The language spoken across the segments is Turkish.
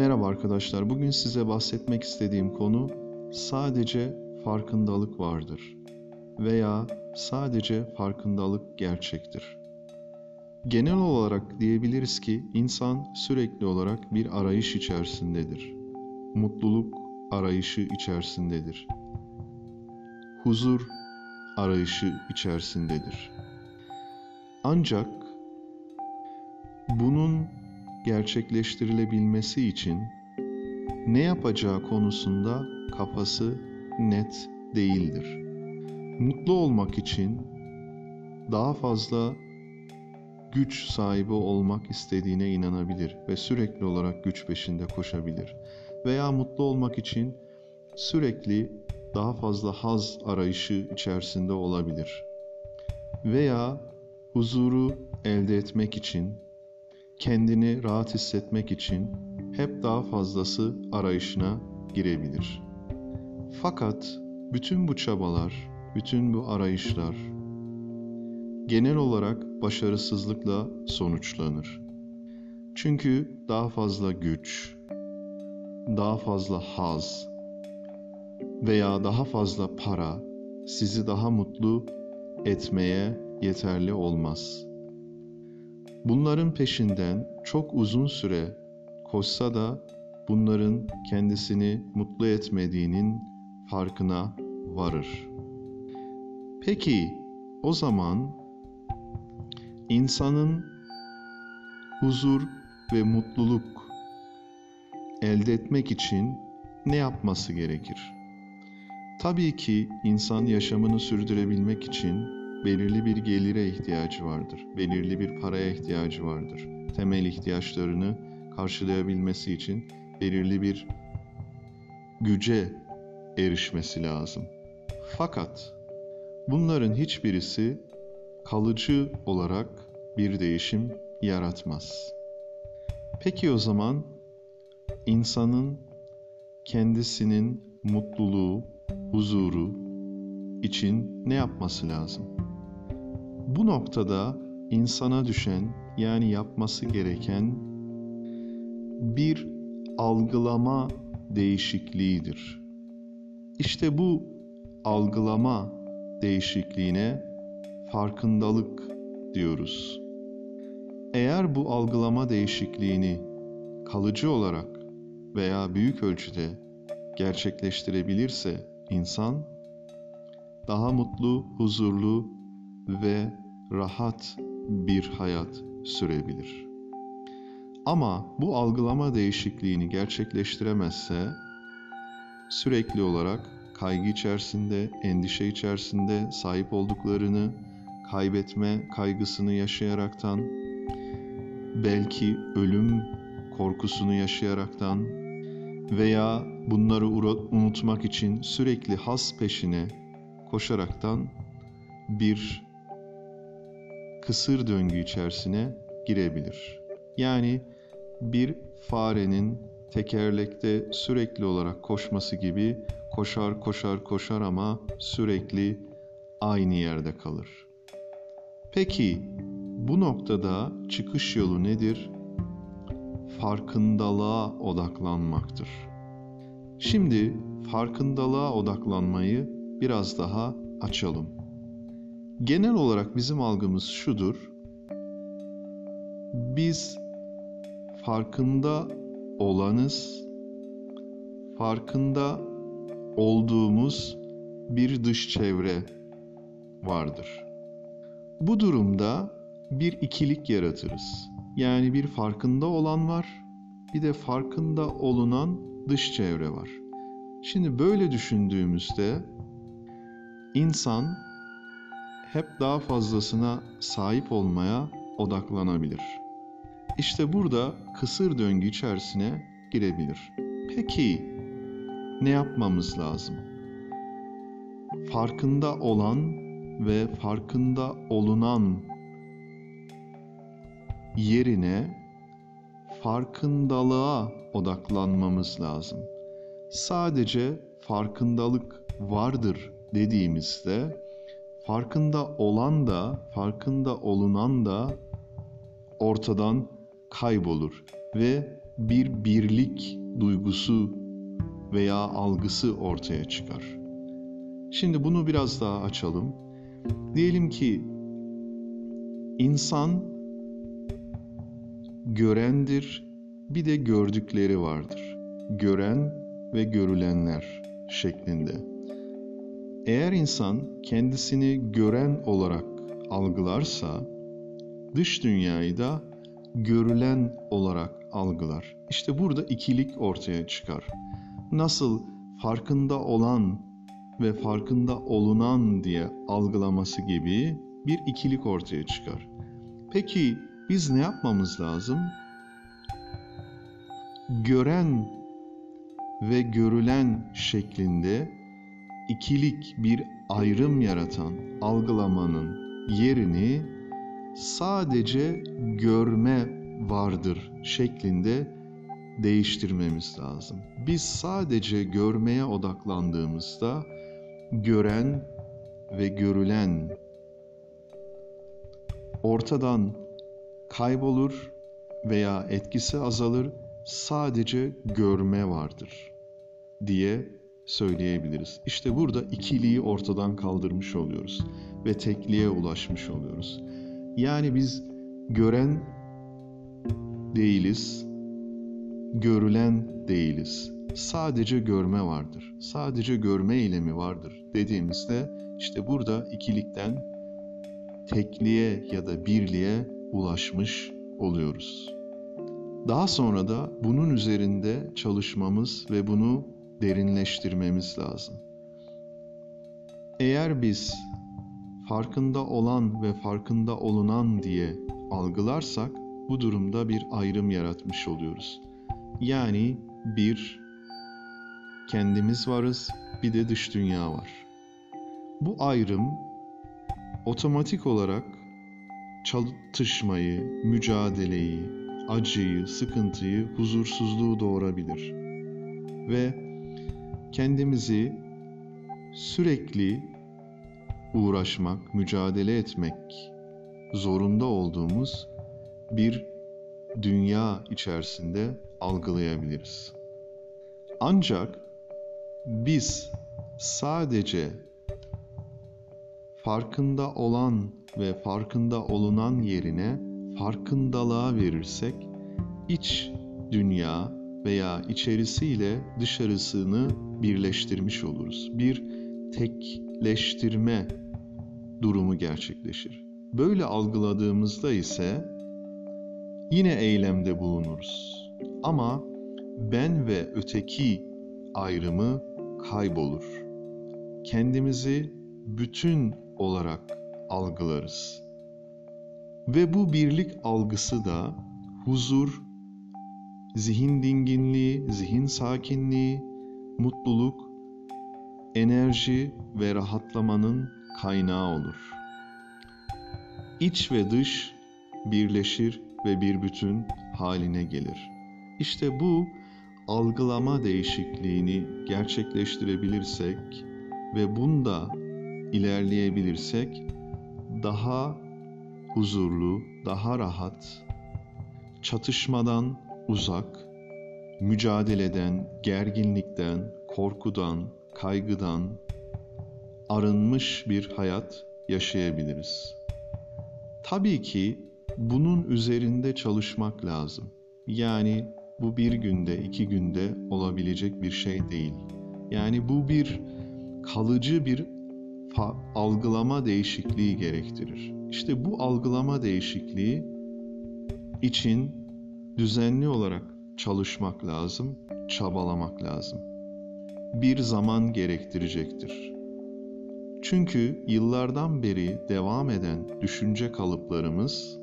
Merhaba arkadaşlar. Bugün size bahsetmek istediğim konu sadece farkındalık vardır veya sadece farkındalık gerçektir. Genel olarak diyebiliriz ki insan sürekli olarak bir arayış içerisindedir. Mutluluk arayışı içerisindedir. Huzur arayışı içerisindedir. Ancak bunun gerçekleştirilebilmesi için ne yapacağı konusunda kafası net değildir. Mutlu olmak için daha fazla güç sahibi olmak istediğine inanabilir ve sürekli olarak güç peşinde koşabilir. Veya mutlu olmak için sürekli daha fazla haz arayışı içerisinde olabilir. Veya huzuru elde etmek için kendini rahat hissetmek için hep daha fazlası arayışına girebilir. Fakat bütün bu çabalar, bütün bu arayışlar genel olarak başarısızlıkla sonuçlanır. Çünkü daha fazla güç, daha fazla haz veya daha fazla para sizi daha mutlu etmeye yeterli olmaz.'' Bunların peşinden çok uzun süre koşsa da bunların kendisini mutlu etmediğinin farkına varır. Peki o zaman insanın huzur ve mutluluk elde etmek için ne yapması gerekir? Tabii ki insan yaşamını sürdürebilmek için belirli bir gelire ihtiyacı vardır. Belirli bir paraya ihtiyacı vardır. Temel ihtiyaçlarını karşılayabilmesi için belirli bir güce erişmesi lazım. Fakat bunların hiçbirisi kalıcı olarak bir değişim yaratmaz. Peki o zaman insanın kendisinin mutluluğu, huzuru için ne yapması lazım? Bu noktada insana düşen yani yapması gereken bir algılama değişikliğidir. İşte bu algılama değişikliğine farkındalık diyoruz. Eğer bu algılama değişikliğini kalıcı olarak veya büyük ölçüde gerçekleştirebilirse insan daha mutlu, huzurlu ve rahat bir hayat sürebilir. Ama bu algılama değişikliğini gerçekleştiremezse sürekli olarak kaygı içerisinde, endişe içerisinde sahip olduklarını kaybetme kaygısını yaşayaraktan belki ölüm korkusunu yaşayaraktan veya bunları unutmak için sürekli has peşine koşaraktan bir kısır döngü içerisine girebilir. Yani bir farenin tekerlekte sürekli olarak koşması gibi koşar koşar koşar ama sürekli aynı yerde kalır. Peki bu noktada çıkış yolu nedir? Farkındalığa odaklanmaktır. Şimdi farkındalığa odaklanmayı biraz daha açalım. Genel olarak bizim algımız şudur. Biz farkında olanız, farkında olduğumuz bir dış çevre vardır. Bu durumda bir ikilik yaratırız. Yani bir farkında olan var, bir de farkında olunan dış çevre var. Şimdi böyle düşündüğümüzde insan hep daha fazlasına sahip olmaya odaklanabilir. İşte burada kısır döngü içerisine girebilir. Peki ne yapmamız lazım? Farkında olan ve farkında olunan yerine farkındalığa odaklanmamız lazım. Sadece farkındalık vardır dediğimizde farkında olan da, farkında olunan da ortadan kaybolur ve bir birlik duygusu veya algısı ortaya çıkar. Şimdi bunu biraz daha açalım. Diyelim ki insan görendir, bir de gördükleri vardır. Gören ve görülenler şeklinde. Eğer insan kendisini gören olarak algılarsa dış dünyayı da görülen olarak algılar. İşte burada ikilik ortaya çıkar. Nasıl farkında olan ve farkında olunan diye algılaması gibi bir ikilik ortaya çıkar. Peki biz ne yapmamız lazım? Gören ve görülen şeklinde ikilik bir ayrım yaratan algılamanın yerini sadece görme vardır şeklinde değiştirmemiz lazım. Biz sadece görmeye odaklandığımızda gören ve görülen ortadan kaybolur veya etkisi azalır. Sadece görme vardır diye söyleyebiliriz. İşte burada ikiliği ortadan kaldırmış oluyoruz ve tekliğe ulaşmış oluyoruz. Yani biz gören değiliz, görülen değiliz. Sadece görme vardır. Sadece görme eylemi vardır dediğimizde işte burada ikilikten tekliğe ya da birliğe ulaşmış oluyoruz. Daha sonra da bunun üzerinde çalışmamız ve bunu derinleştirmemiz lazım. Eğer biz farkında olan ve farkında olunan diye algılarsak bu durumda bir ayrım yaratmış oluyoruz. Yani bir kendimiz varız, bir de dış dünya var. Bu ayrım otomatik olarak çatışmayı, mücadeleyi, acıyı, sıkıntıyı, huzursuzluğu doğurabilir. Ve kendimizi sürekli uğraşmak, mücadele etmek zorunda olduğumuz bir dünya içerisinde algılayabiliriz. Ancak biz sadece farkında olan ve farkında olunan yerine farkındalığa verirsek iç dünya veya içerisiyle dışarısını birleştirmiş oluruz. Bir tekleştirme durumu gerçekleşir. Böyle algıladığımızda ise yine eylemde bulunuruz. Ama ben ve öteki ayrımı kaybolur. Kendimizi bütün olarak algılarız. Ve bu birlik algısı da huzur, zihin dinginliği, zihin sakinliği, mutluluk, enerji ve rahatlamanın kaynağı olur. İç ve dış birleşir ve bir bütün haline gelir. İşte bu algılama değişikliğini gerçekleştirebilirsek ve bunda ilerleyebilirsek daha huzurlu, daha rahat, çatışmadan uzak, mücadeleden, gerginlikten, korkudan, kaygıdan arınmış bir hayat yaşayabiliriz. Tabii ki bunun üzerinde çalışmak lazım. Yani bu bir günde, iki günde olabilecek bir şey değil. Yani bu bir kalıcı bir algılama değişikliği gerektirir. İşte bu algılama değişikliği için düzenli olarak çalışmak lazım, çabalamak lazım. Bir zaman gerektirecektir. Çünkü yıllardan beri devam eden düşünce kalıplarımız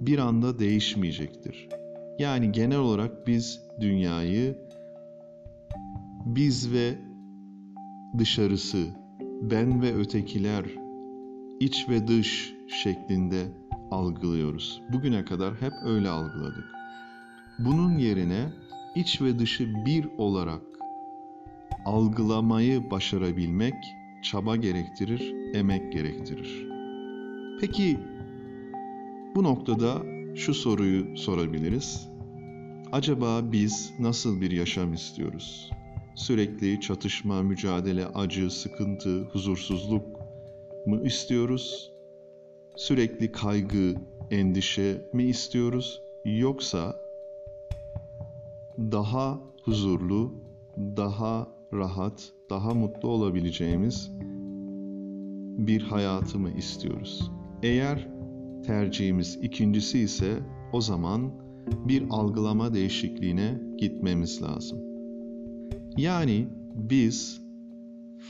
bir anda değişmeyecektir. Yani genel olarak biz dünyayı biz ve dışarısı, ben ve ötekiler, iç ve dış şeklinde algılıyoruz. Bugüne kadar hep öyle algıladık. Bunun yerine iç ve dışı bir olarak algılamayı başarabilmek çaba gerektirir, emek gerektirir. Peki bu noktada şu soruyu sorabiliriz. Acaba biz nasıl bir yaşam istiyoruz? Sürekli çatışma, mücadele, acı, sıkıntı, huzursuzluk mı istiyoruz? Sürekli kaygı, endişe mi istiyoruz? Yoksa daha huzurlu, daha rahat, daha mutlu olabileceğimiz bir hayatı mı istiyoruz? Eğer tercihimiz ikincisi ise o zaman bir algılama değişikliğine gitmemiz lazım. Yani biz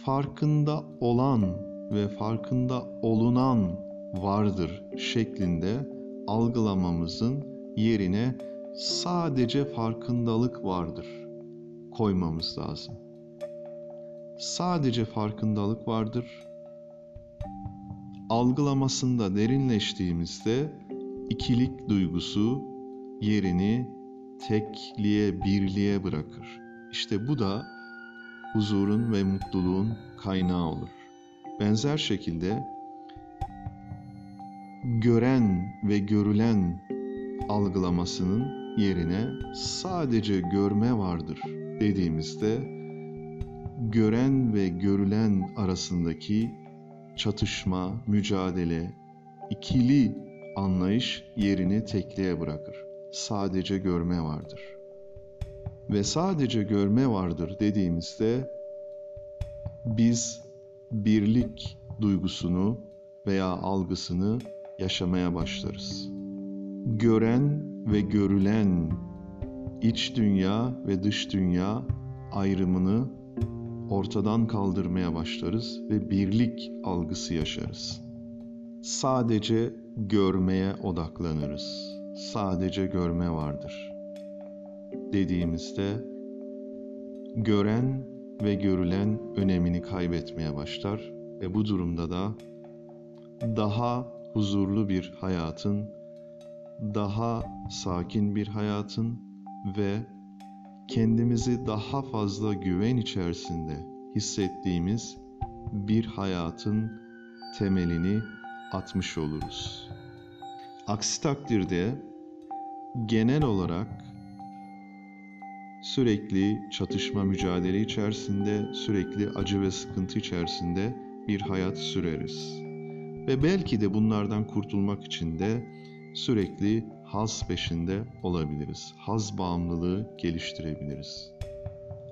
farkında olan ve farkında olunan vardır şeklinde algılamamızın yerine sadece farkındalık vardır koymamız lazım. Sadece farkındalık vardır. Algılamasında derinleştiğimizde ikilik duygusu yerini tekliğe, birliğe bırakır. İşte bu da huzurun ve mutluluğun kaynağı olur. Benzer şekilde gören ve görülen algılamasının yerine sadece görme vardır dediğimizde gören ve görülen arasındaki çatışma, mücadele, ikili anlayış yerini tekliğe bırakır. Sadece görme vardır. Ve sadece görme vardır dediğimizde biz birlik duygusunu veya algısını yaşamaya başlarız. Gören ve görülen iç dünya ve dış dünya ayrımını ortadan kaldırmaya başlarız ve birlik algısı yaşarız. Sadece görmeye odaklanırız. Sadece görme vardır. Dediğimizde gören ve görülen önemini kaybetmeye başlar ve bu durumda da daha huzurlu bir hayatın, daha sakin bir hayatın ve kendimizi daha fazla güven içerisinde hissettiğimiz bir hayatın temelini atmış oluruz. Aksi takdirde genel olarak sürekli çatışma mücadele içerisinde, sürekli acı ve sıkıntı içerisinde bir hayat süreriz. Ve belki de bunlardan kurtulmak için de sürekli haz peşinde olabiliriz. Haz bağımlılığı geliştirebiliriz.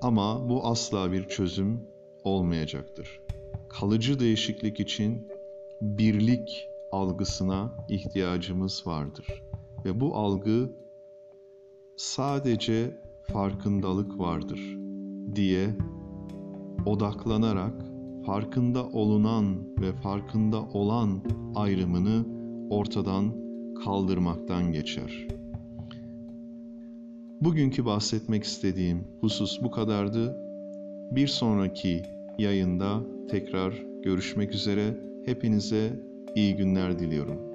Ama bu asla bir çözüm olmayacaktır. Kalıcı değişiklik için birlik algısına ihtiyacımız vardır. Ve bu algı sadece farkındalık vardır diye odaklanarak farkında olunan ve farkında olan ayrımını ortadan kaldırmaktan geçer. Bugünkü bahsetmek istediğim husus bu kadardı. Bir sonraki yayında tekrar görüşmek üzere. Hepinize iyi günler diliyorum.